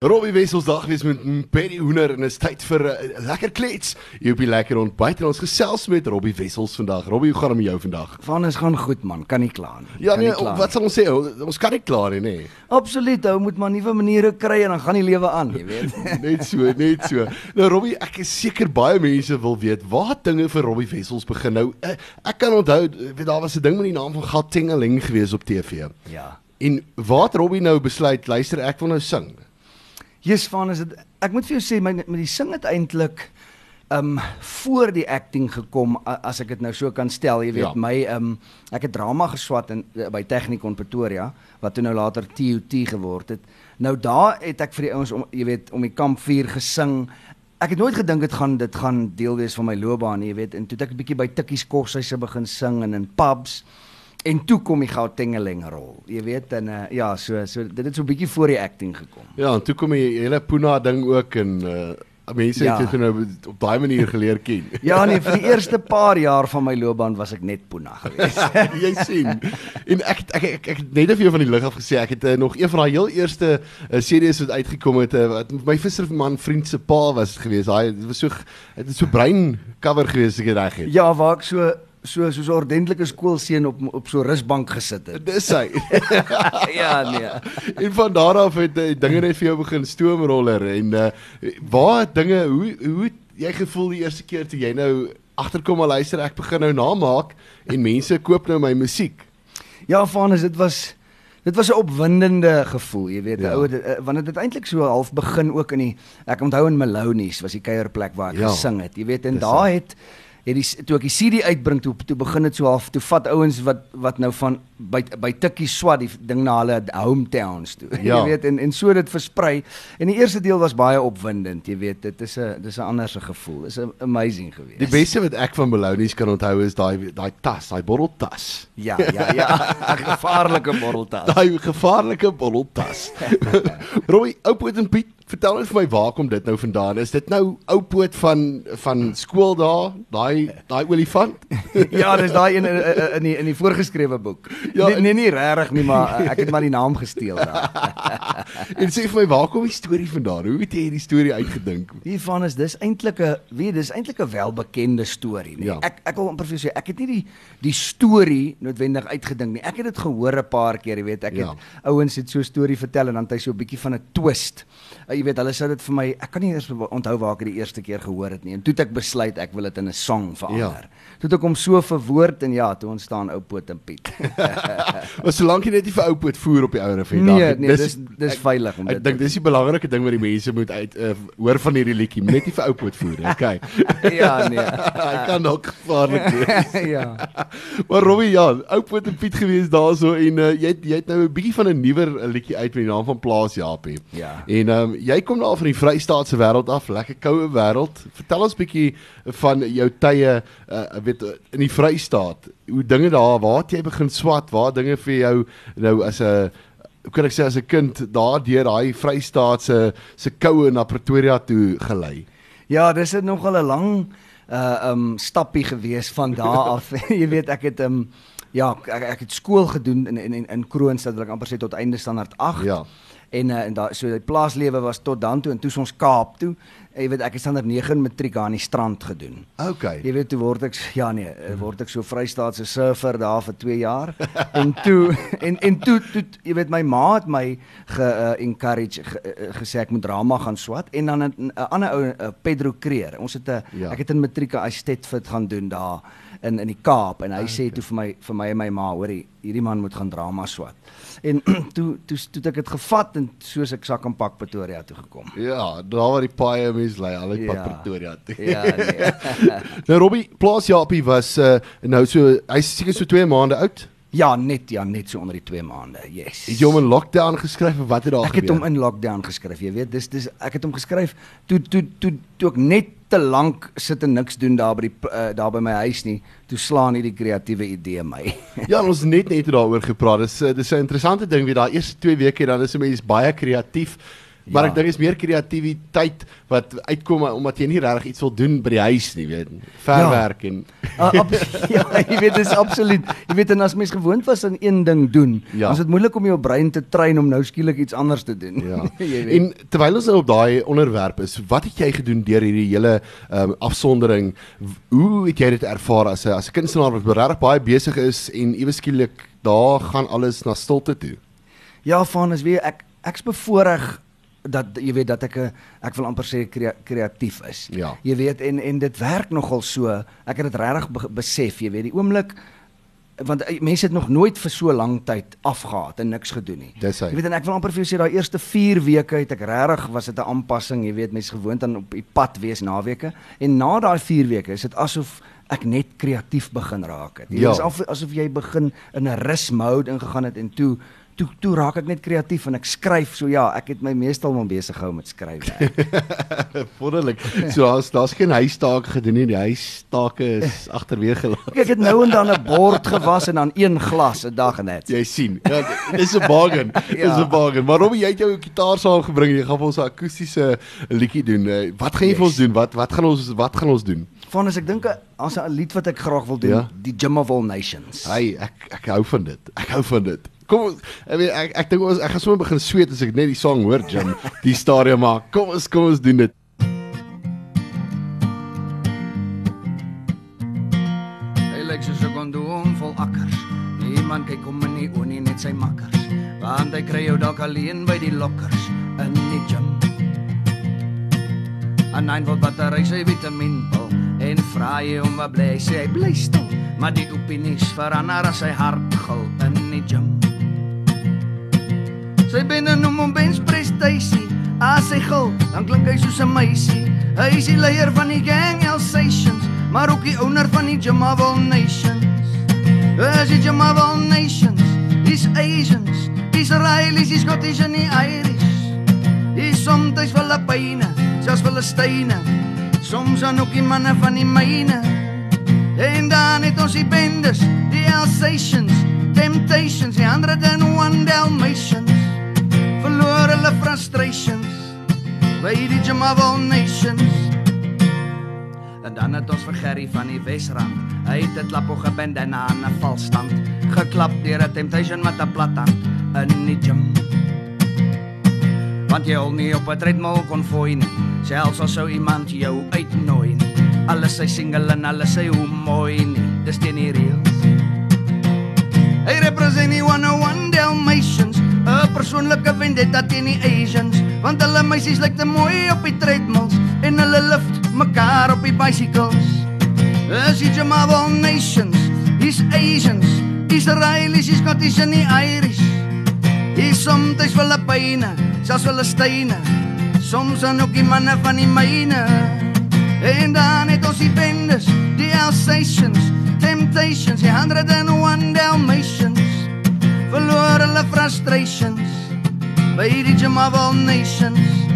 Robbie Wessels dag wees met Perry Hoender en is tyd vir 'n uh, lekker klets. Jy op die lekker ontbyt en ons gesels met Robbie Wessels vandag. Robbie, hoe gaan dit met jou vandag? Van is gaan goed man, kan nie kla nie. Ja nee, nie kla wat sal ons sê? Ons kan nie klaar nie, nê. Absoluut, ou moet maar nuwe maniere kry en dan gaan die lewe aan, jy weet. Net so, net so. Nou Robbie, ek is seker baie mense wil weet waar dinge vir Robbie Wessels begin. Nou ek, ek kan onthou, weet daar was 'n ding met die naam van Gatengeling gewees op TV. ja. En waar het Robbie nou besluit, luister, ek wil nou sing. Jesus van is dit ek moet vir jou sê my met die sing het eintlik um voor die acting gekom as ek dit nou so kan stel, jy weet Ja. my um ek het drama geswat in eh, by Technikon Pretoria wat toe nou later TUT geword het. Nou daar het ek vir die ouens om jy weet om die kampvuur gesing. Ek het nooit gedink dit gaan dit gaan deel wees van my loopbaan, jy weet, en toe het ek 'n bietjie by Tikkies koshuise begin sing en in pubs. En toe kom die Gautengeling rol. Jy weet en uh, ja, so so dit het so 'n bietjie voor die acting gekom. Ja, en toe kom die hele Puna ding ook en uh mense Ja. het dit nou op daai manier geleer ken. Ja nee, vir die eerste paar jaar van my loopbaan was ek net Puna geweest. jy sien. En ek ek ek, ek het net vir jou van die lug af gesê ek het uh, nog een van daai heel eerste uh, series wat uitgekom het uh, wat my visserman vriend se pa was gewees. Daai was so dit het so brein cover gewees as ek reg het. Ja, waar ek so so soos 'n ordentlike skoolseun op op so rusbank gesit het. Dis hy. ja, nee. en van daar af het uh, dinge net vir jou begin stoomroller en uh, waar dinge hoe hoe jy gevoel die eerste keer toe jy nou agterkom maar luister ek begin nou namaak en mense koop nou my musiek. Ja, Vanus, dit was dit was 'n opwindende gevoel, jy weet, Ja. ou eh, want dit het eintlik so half begin ook in die ek onthou in Malonies was die kuierplek waar ek Ja. gesing het. Jy weet, en daar hy. het het die toe ek die CD uitbring toe toe begin dit so half toe vat ouens wat wat nou van by by Tikkie swat die ding na hulle hometowns toe. Ja. jy weet en en so dit versprei. En die eerste deel was baie opwindend, jy weet, dit is 'n dis 'n anderse gevoel. Dis 'n amazing geweest. Die beste wat ek van Malonies kan onthou is daai daai tas, daai botteltas. Ja, ja, ja. 'n gevaarlike borreltas. Daai gevaarlike botteltas. Roy, Oupoot en Piet, vertel net vir my waar kom dit nou vandaan? Is dit nou Oupoot van van skool daar, daai daai olifant? ja, dis daai een in, in in die in die voorgeskrewe boek. Ja, nee, nee, nie regtig nie, maar ek het maar die naam gesteel daar. en sê vir my waar kom die storie vandaan? Hoe het jy hierdie storie uitgedink? Hiervan is dis eintlik 'n weet dis eintlik 'n welbekende storie, nee. Ja. Ek ek wil amper vir jou sê, ek het nie die die storie noodwendig uitgedink nie. Ek het dit gehoor 'n paar keer, jy weet, ek Ja. het ouens het so 'n storie vertel en dan het hy so 'n bietjie van 'n twist. Jy weet, hulle sê dit vir my, ek kan nie eers onthou waar ek dit die eerste keer gehoor het nie. En toe het ek besluit ek wil dit in 'n song verander. Toe het ek hom so verwoord en ja, toe ontstaan ou Poot en Piet. Maar solank jy net nie vir Oupoot voer op die ouer van die Nee, dag. nee, dis dis veilig om Ek dit dink dis die belangrike ding wat die mense moet uit uh, hoor van hierdie liedjie, net nie vir Oupoot voer nie. Okay. Ja, nee. Hy kan dalk gevaarlik wees. ja. Maar Robbie, ja, Oupoot en Piet gewees daarso en uh, jy het, jy het nou 'n bietjie van 'n nuwer uh, liedjie uit met die naam van Plaas Japie. Ja. En ehm um, jy kom daar van die Vrystaatse wêreld af, lekker koue wêreld. Vertel ons bietjie van jou tye uh weet uh, in die Vrystaat. Hoe dinge daar, waar het jy begin swat? Waar dinge vir jou nou as 'n hoe kan ek sê as 'n kind daar deur daai Vrystaatse se koue na Pretoria toe gelei? Ja, dis het nogal 'n lang uh um stappie gewees van daar af. jy weet ek het um ja, ek, ek het skool gedoen in in in Kroonstad, wil ek amper sê tot einde standaard 8. Ja. En uh, en daai so die plaaslewe was tot dan toe en toe ons Kaap toe. Jy weet ek het standaard 9 matriek aan die strand gedoen. Okay. Jy weet toe word ek ja nee, eh, word ek so Vrystaatse surfer daar vir 2 jaar. en toe en en toe, toe jy weet my ma het my ge uh, encourage ge, uh, gesê ek moet drama gaan swat en dan 'n ander ou uh, Pedro Creer. Ons het 'n Ja. ek het in matriek 'n Estetfit gaan doen daar in in die Kaap en hy okay. sê toe vir my vir my en my ma, hoorie, hierdie man moet gaan drama swat. En toe toe toe ek dit gevat en soos ek sak en pak Pretoria toe gekom. Ja, daar waar die paai mense lê, al pad Ja. Pretoria toe. Ja, nee. nou Robbie, Plaas Japie was uh nou so hy's seker so 2 maande oud. Ja, net ja, net so onder die 2 maande. Yes. Het jy hom in lockdown geskryf of wat het daar Ek het gebeur? hom in lockdown geskryf, jy weet, dis dis ek het hom geskryf toe toe toe toe ek net te lank sit en niks doen daar by die uh, daar by my huis nie, toe slaan hierdie kreatiewe idee my. Ja, ons net net daaroor gepraat. Dis uh, dis 'n interessante ding wie daai eerste 2 weke dan is 'n mens baie kreatief. Maar Ja. ek dink is meer kreatiwiteit wat uitkom omdat jy nie regtig iets wil doen by die huis nie, weet. Verwerk en Uh, ab, ja, jy weet dis absoluut. Jy weet en as mens gewoond was aan een ding doen, Ja. is dit moeilik om jou brein te train om nou skielik iets anders te doen. Ja. en terwyl ons nou op daai onderwerp is, wat het jy gedoen deur hierdie hele um, afsondering? Hoe het jy dit ervaar as 'n as 'n kunstenaar wat regtig baie besig is en ewe skielik daar gaan alles na stilte toe? Ja, van is weer ek ek's bevoorreg dat jy weet dat ek 'n ek wil amper sê krea, kreatief is. Ja. Jy weet en en dit werk nogal so. Ek het dit regtig be, besef, jy weet, die oomblik want eh, mense het nog nooit vir so lank tyd afgehaat en niks gedoen nie. Dis hy. Jy weet en ek wil amper vir jou sê daai eerste 4 weke het ek regtig was dit 'n aanpassing, jy weet, mense gewoond aan op die pad wees naweke en na daai 4 weke is dit asof ek net kreatief begin raak het. Dit Ja. is af, asof jy begin in 'n rus mode ingegaan het en toe toe toe raak ek net kreatief en ek skryf so ja, ek het my meestal maar besig gehou met skryf. Wonderlik. So daar's daar's geen huistake gedoen nie. Die huistake is agterweeg gelaat. Ek het nou en dan 'n bord gewas en dan een glas 'n dag net. Jy sien. Ja, dis 'n bargain. Dis Ja. 'n bargain. Maar Robbie, jy het jou gitaar saamgebring. Jy gaan vir ons 'n akoestiese liedjie doen. Eh, Wat gaan jy vir ons doen? Wat wat gaan ons wat gaan ons doen? Van as ek dink as 'n lied wat ek graag wil doen, Ja. die Gym of All Nations. Hey, ek ek hou van dit. Ek hou van dit. Kom ons ek weet ek ek dink ons ek gaan sommer begin sweet as ek net die song hoor, Jim. Die stadium maar. Kom ons kom ons doen dit. Hy lyk soos 'n kondoom vol akkers. Niemand kyk hom in die oë nie, net sy makkers. Want hy kry jou dalk alleen by die lokkers in die gym. 'n 9 volt battery sy vitaminpil en vra jy hom wat bly, sê hy bly stil, maar die opinies verander as sy hart gil in die gym. Sy binne noem hom bench prestasie. As hy gil, dan klink hy soos 'n meisie. Hy is die leier van die gang Alsatians, maar ook die owner van die Gym of All Nations. Hy is die Gym of All Nations. Dis Asians, Israelis, die Scottish en Irish. Die soms Filippyne, selfs Filistyne. Soms dan ook die manne van die myne. En dan het ons die bendes, die Alsatians, Temptations, die 101 Dalmatians. Verloor hulle frustrations by die All Nations. En dan het ons vir Gerry van die Wesrand. Hy het 'n klap op gebandana aan 'n valstand, geklap deur 'n Temptation met 'n plathand in die gym. Want jy hol nie op 'n treadmill kon fooi nie, selfs al sou iemand jou uitnooi nie. Alles sy single en alles sy hoe mooi nie, dis teen die reëls. Hy represent die 101 Dalmatians, 'n persoonlike vendetta teen die Asians, want hulle meisies lyk te mooi op die treadmills en hulle lift mekaar op die bicycles. Dis die All Nations, dis Asians, Israelis, die Scottish en die Irish. Dis soms Filippyne, selfs Filistyne, soms dan ook die manne van die myne. En dan het ons die bendes, die Alsatians, Temptations, die 101 Dalmatians. Verloor hulle frustrations by die Gym of All Nations.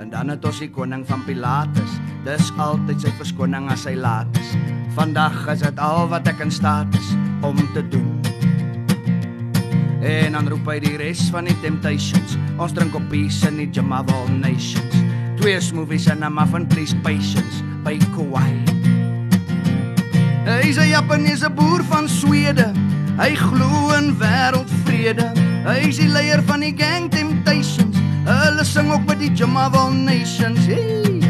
En dan het ons die koning van Pilatus, dis altyd sy verskoning as hy laat is. Vandag is dit al wat ek in staat is om te doen. En dan roep hy die res van die Temptations. Ons drink op peace in die All Nations. Twee smoothies en 'n muffin please patience by Kauai. Hy is 'n Japaneese boer van Swede. Hy glo in wêreldvrede. Hy is die leier van die gang Temptations. Hulle sing ook by die All Nations. Hey,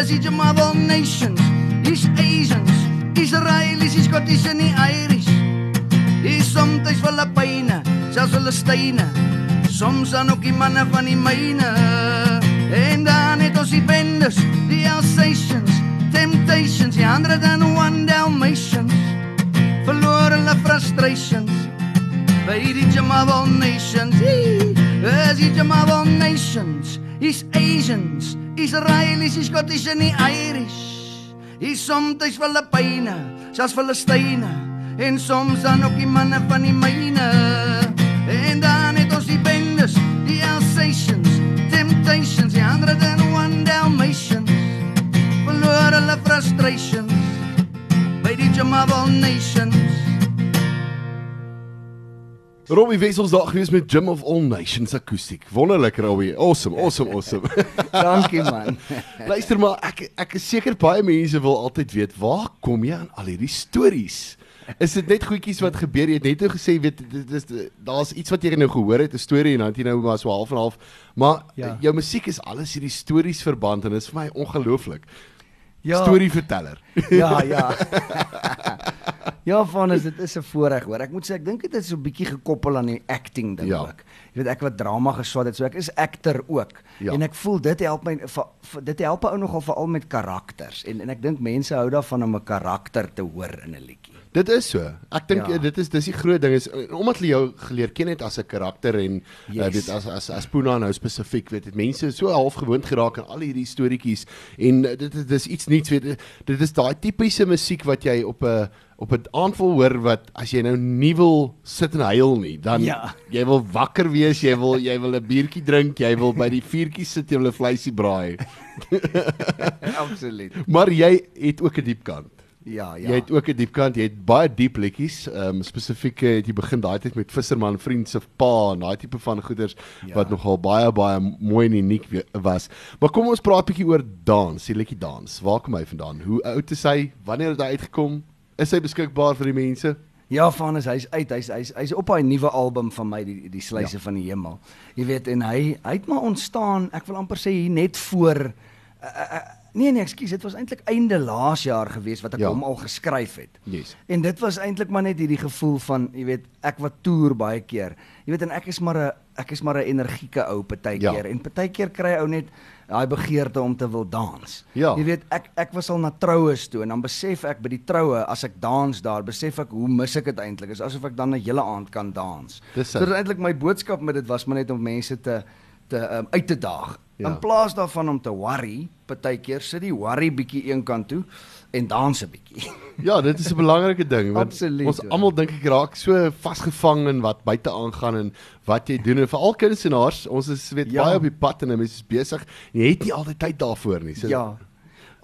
is die All Nations. Dis Asians, Israelis, Scottish en die Irish. Dis soms Filippyne, selfs Filistyne. Soms dan ook die manne van die myne. En dan het ons die bendes, die Alsatians, Temptations, die 101 Dalmatians. Verloor hulle frustrations by die All Nations. Hey, is die All Nations. Is Asians, Israelis, die Scottish en die Irish. Is soms Filippyne, selfs Filistyne en soms dan ook die manne van die myne. En dan het ons die bendes, die Alsatians, Temptations, die 101 Dalmatians. Verloor hulle frustrations by die All Nations. Robbie Wessels daar gewees met Gym of All Nations akoestiek. Wonderlik Robbie. Awesome, awesome, awesome. Dankie man. Luister maar, ek ek is seker baie mense wil altyd weet waar kom jy aan al hierdie stories? Is dit net goedjies wat gebeur? Jy het net nou gesê weet dit is daar's iets wat jy nou gehoor het, 'n storie en dan het jy nou maar so half en half. Maar ja. jou musiek is alles hierdie stories verband en dit is vir my ongelooflik. Ja. Storieverteller. Ja, ja. ja, van is dit is 'n voorreg hoor. Ek moet sê ek dink dit is so 'n bietjie gekoppel aan die acting ding ja. ook. Jy weet ek wat drama geswat het, so ek is akter ook. Ja. En ek voel dit help my dit help ou nogal veral met karakters en en ek dink mense hou daarvan om 'n karakter te hoor in 'n liedjie. Dit is so. Ek dink ja. dit is dis die groot ding is omdat hulle jou geleer ken het as 'n karakter en eh, yes. uh, dit as as as Puna nou spesifiek weet dit mense so half gewoond geraak aan al hierdie storieetjies en uh, dit dis iets nuuts weet dit is daai tipiese musiek wat jy op 'n op 'n aanval hoor wat as jy nou nie wil sit en huil nie dan ja. jy wil wakker wees jy wil jy wil 'n biertjie drink jy wil by die vuurtjie sit jy wil 'n vleisie braai absoluut maar jy het ook 'n diep kant Ja, ja. Jy het ook 'n diep kant, jy het baie diep liedjies. Ehm um, spesifiek het jy begin daai tyd met Visserman Vriend se pa en daai tipe van goeders ja. wat nogal baie baie mooi en uniek was. Maar kom ons praat 'n bietjie oor dans, die liedjie dans. Waar kom hy vandaan? Hoe oud is hy? Wanneer het hy uitgekom? Is hy beskikbaar vir die mense? Ja, van is hy's uit. Hy's hy's hy's op hy nuwe album van my die die sluise ja. van die hemel. Jy weet en hy hy het maar ontstaan, ek wil amper sê hier net voor uh, uh, Nee nee, ekskuus, dit was eintlik einde laas jaar gewees wat ek ja. hom al geskryf het. Yes. En dit was eintlik maar net hierdie gevoel van, jy weet, ek wat toer baie keer. Jy weet en ek is maar 'n ek is maar 'n energieke ou partykeer ja. en partykeer kry ou net daai begeerte om te wil dans. Ja. Jy weet, ek ek was al na troues toe en dan besef ek by die troue as ek dans daar, besef ek hoe mis ek dit eintlik. Is asof ek dan 'n hele aand kan dans. Dis so, eintlik my boodskap met dit was maar net om mense te te um, uit te daag. Ja. In plaas daarvan om te worry, partykeer sit die worry bietjie eenkant toe en dans 'n bietjie. Ja, dit is 'n belangrike ding want Absoluut, ons almal dink ek raak so vasgevang in wat buite aangaan en wat jy doen en veral kunstenaars, ons is weet ja. baie op die pad en mense is besig. Jy het nie altyd tyd daarvoor nie. So Ja.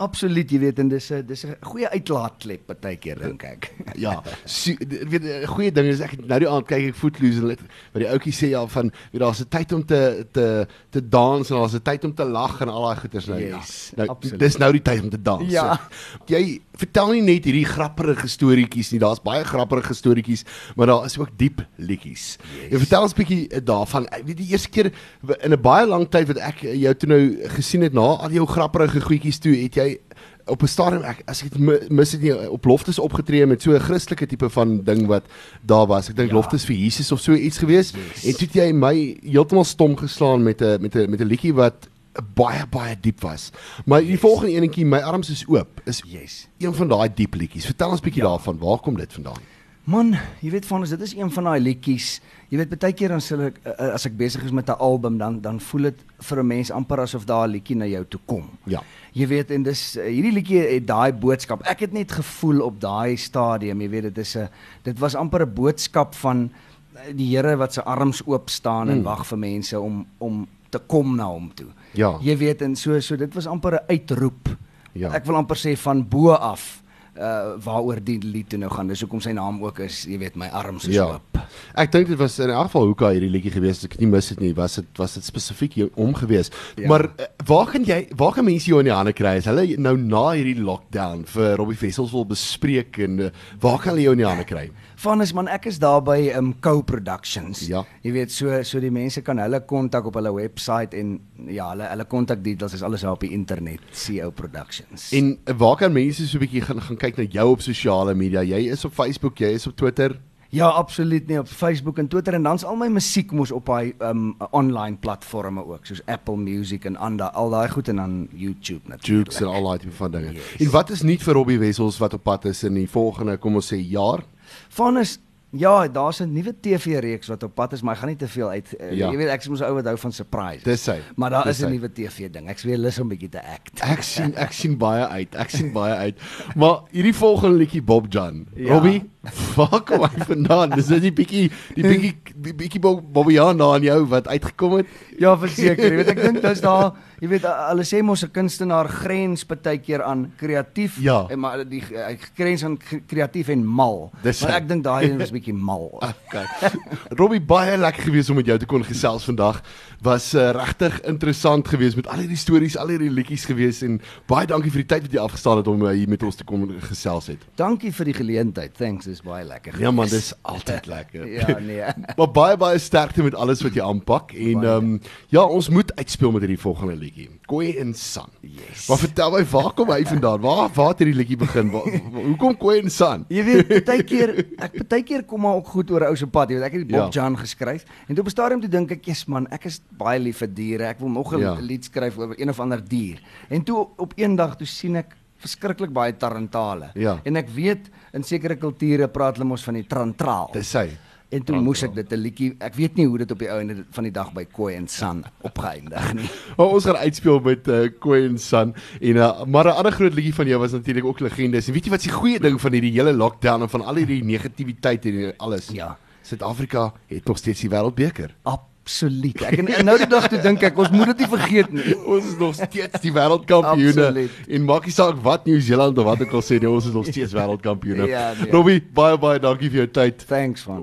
Absoluut, jy weet en dis 'n dis 'n goeie uitlaatklep partykeer dink ek. ja, so, weet 'n goeie ding is ek nou die aand kyk ek Footloose en wat die ouetjie sê ja van weet daar's 'n tyd om te te te dans en daar's 'n tyd om te lag en al daai goeters nou. Yes, ja. Nou dis nou die tyd om te dans. Ja. So, jy vertel nie net hierdie grappige storieetjies nie. Daar's baie grappige storieetjies, maar daar is ook diep liedjies. Yes. Jy vertel ons 'n bietjie eh, daarvan. Ek weet die eerste keer in 'n baie lang tyd wat ek jou toe nou gesien het na al jou grappige goedjies toe, het jy op 'n stadium ek as ek mis dit nie op loftes opgetree met so 'n Christelike tipe van ding wat daar was. Ek dink ja. loftes vir Jesus of so iets gewees. Yes. En toe het jy my heeltemal stom geslaan met 'n met 'n met 'n liedjie wat baie baie diep was. Maar die yes. volgende enetjie, my arms is oop, is yes. een van daai diep liedjies. Vertel ons bietjie ja. daarvan. Waar kom dit vandaan? Man, jy weet van ons, dit is een van daai liedjies. Jy weet baie keer dan sê ek eh, eh, as ek besig is met 'n album dan dan voel dit vir 'n mens amper asof daar 'n liedjie na jou toe kom. Ja. Jy weet en dis eh, hierdie liedjie het daai boodskap. Ek het net gevoel op daai stadium, jy weet dit is 'n dit was amper 'n boodskap van die Here wat sy arms oop staan en hmm. wag vir mense om om te kom na hom toe. Ja. Jy weet en so so dit was amper 'n uitroep. Ja. Ek wil amper sê van bo af uh waaroor die lied toe nou gaan. Dis hoekom sy naam ook is, jy weet, my arms is ja. oop. Ek dink dit was in 'n geval hoeka hierdie liedjie gewees as ek nie mis dit nie. Was dit was dit spesifiek hier om gewees. Ja. Maar uh, waar kan jy waar kan mense jou in die hande kry? Is hulle nou na hierdie lockdown vir Robbie Wessels wil bespreek en uh, waar kan hulle jou in die hande kry? Van is man, ek is daar by um Co-Productions. Ja. Jy weet so so die mense kan hulle kontak op hulle webwerf en ja, hulle hulle kontak details is alles daar op die internet, CO Productions. En waar kan mense so 'n bietjie gaan gaan kyk na jou op sosiale media? Jy is op Facebook, jy is op Twitter. Ja, absoluut nie op Facebook en Twitter en dan's al my musiek mos op daai um online platforms ook soos Apple Music en ander al daai goed en dan YouTube natuurlik. Jukes en al daai tipe van dinge. Yes. En wat is nuut vir Robbie Wessels wat op pad is in die volgende kom ons sê jaar? Van is Ja, daar's 'n nuwe TV-reeks wat op pad is, maar ek gaan nie te veel uit. Uh, ja. Jy weet ek is mos ou wat hou van surprises. Dis hy. Maar daar Dis is 'n nuwe TV-ding. Ek sweer lus om 'n bietjie te act. Ek sien ek sien baie uit. Ek sien baie uit. Maar hierdie volgende liedjie Bob John. Ja. Robbie, fuck hom vandaan. Dis net die bietjie die bietjie die bietjie Bobby Jan aan jou wat uitgekom het. Ja, verseker. Jy weet ek dink dis daar Jy weet hulle sê mos 'n kunstenaar grens baie keer aan kreatief ja. en maar die grens aan kreatief en mal. Dis maar ek dink daai is 'n bietjie mal. Okay. Robbie baie lekker gewees om met jou te kon gesels vandag. Was uh, regtig interessant geweest met al hierdie stories, al hierdie liedjies geweest en baie dankie vir die tyd wat jy afgestaan het om uh, hier met ons te kom gesels het. Dankie vir die geleentheid. Thanks, dis baie lekker. Ja man, dis altyd lekker. ja, nee. maar baie baie sterkte met alles wat jy aanpak en ehm um, ja, ons moet uitspeel met hierdie volgende liedjie. Koi en San. Yes. Maar vertel my, waar kom hy vandaan? Waar waar het hierdie liedjie begin? Waar, hoekom Koi en San? Jy weet, baie keer ek baie keer kom maar ook goed oor ou se pad. Jy weet, ek het die Bob Ja. Jan geskryf en toe op 'n stadium toe dink ek, "Jesus man, ek is baie lief vir diere. Ek wil nog 'n Ja. lied skryf oor een of ander dier." En toe op een dag toe sien ek verskriklik baie tarantale. Ja. En ek weet in sekere kulture praat hulle mos van die trantraal. Dis hy. En toe moes ek dit 'n liedjie, ek weet nie hoe dit op die einde van die dag by Koi en San opgeëindig nie. Maar ons gaan uitspeel met uh, Koi en San en uh, maar 'n ander groot liedjie van jou was natuurlik ook legendes. En weet jy wat die goeie ding van hierdie hele lockdown en van al hierdie negativiteit en alles? Ja. Suid-Afrika het nog steeds die wêreldbeker. Absoluut. Ek en, en nou die dag toe dink ek ons moet dit nie vergeet nie. Ons is nog steeds die wêreldkampioene Absoluut. en maak nie saak wat Nieu-Seeland of wat ek al sê, nie, ons is nog steeds wêreldkampioene. Ja, nee. Robbie, baie baie dankie vir jou tyd. Thanks man.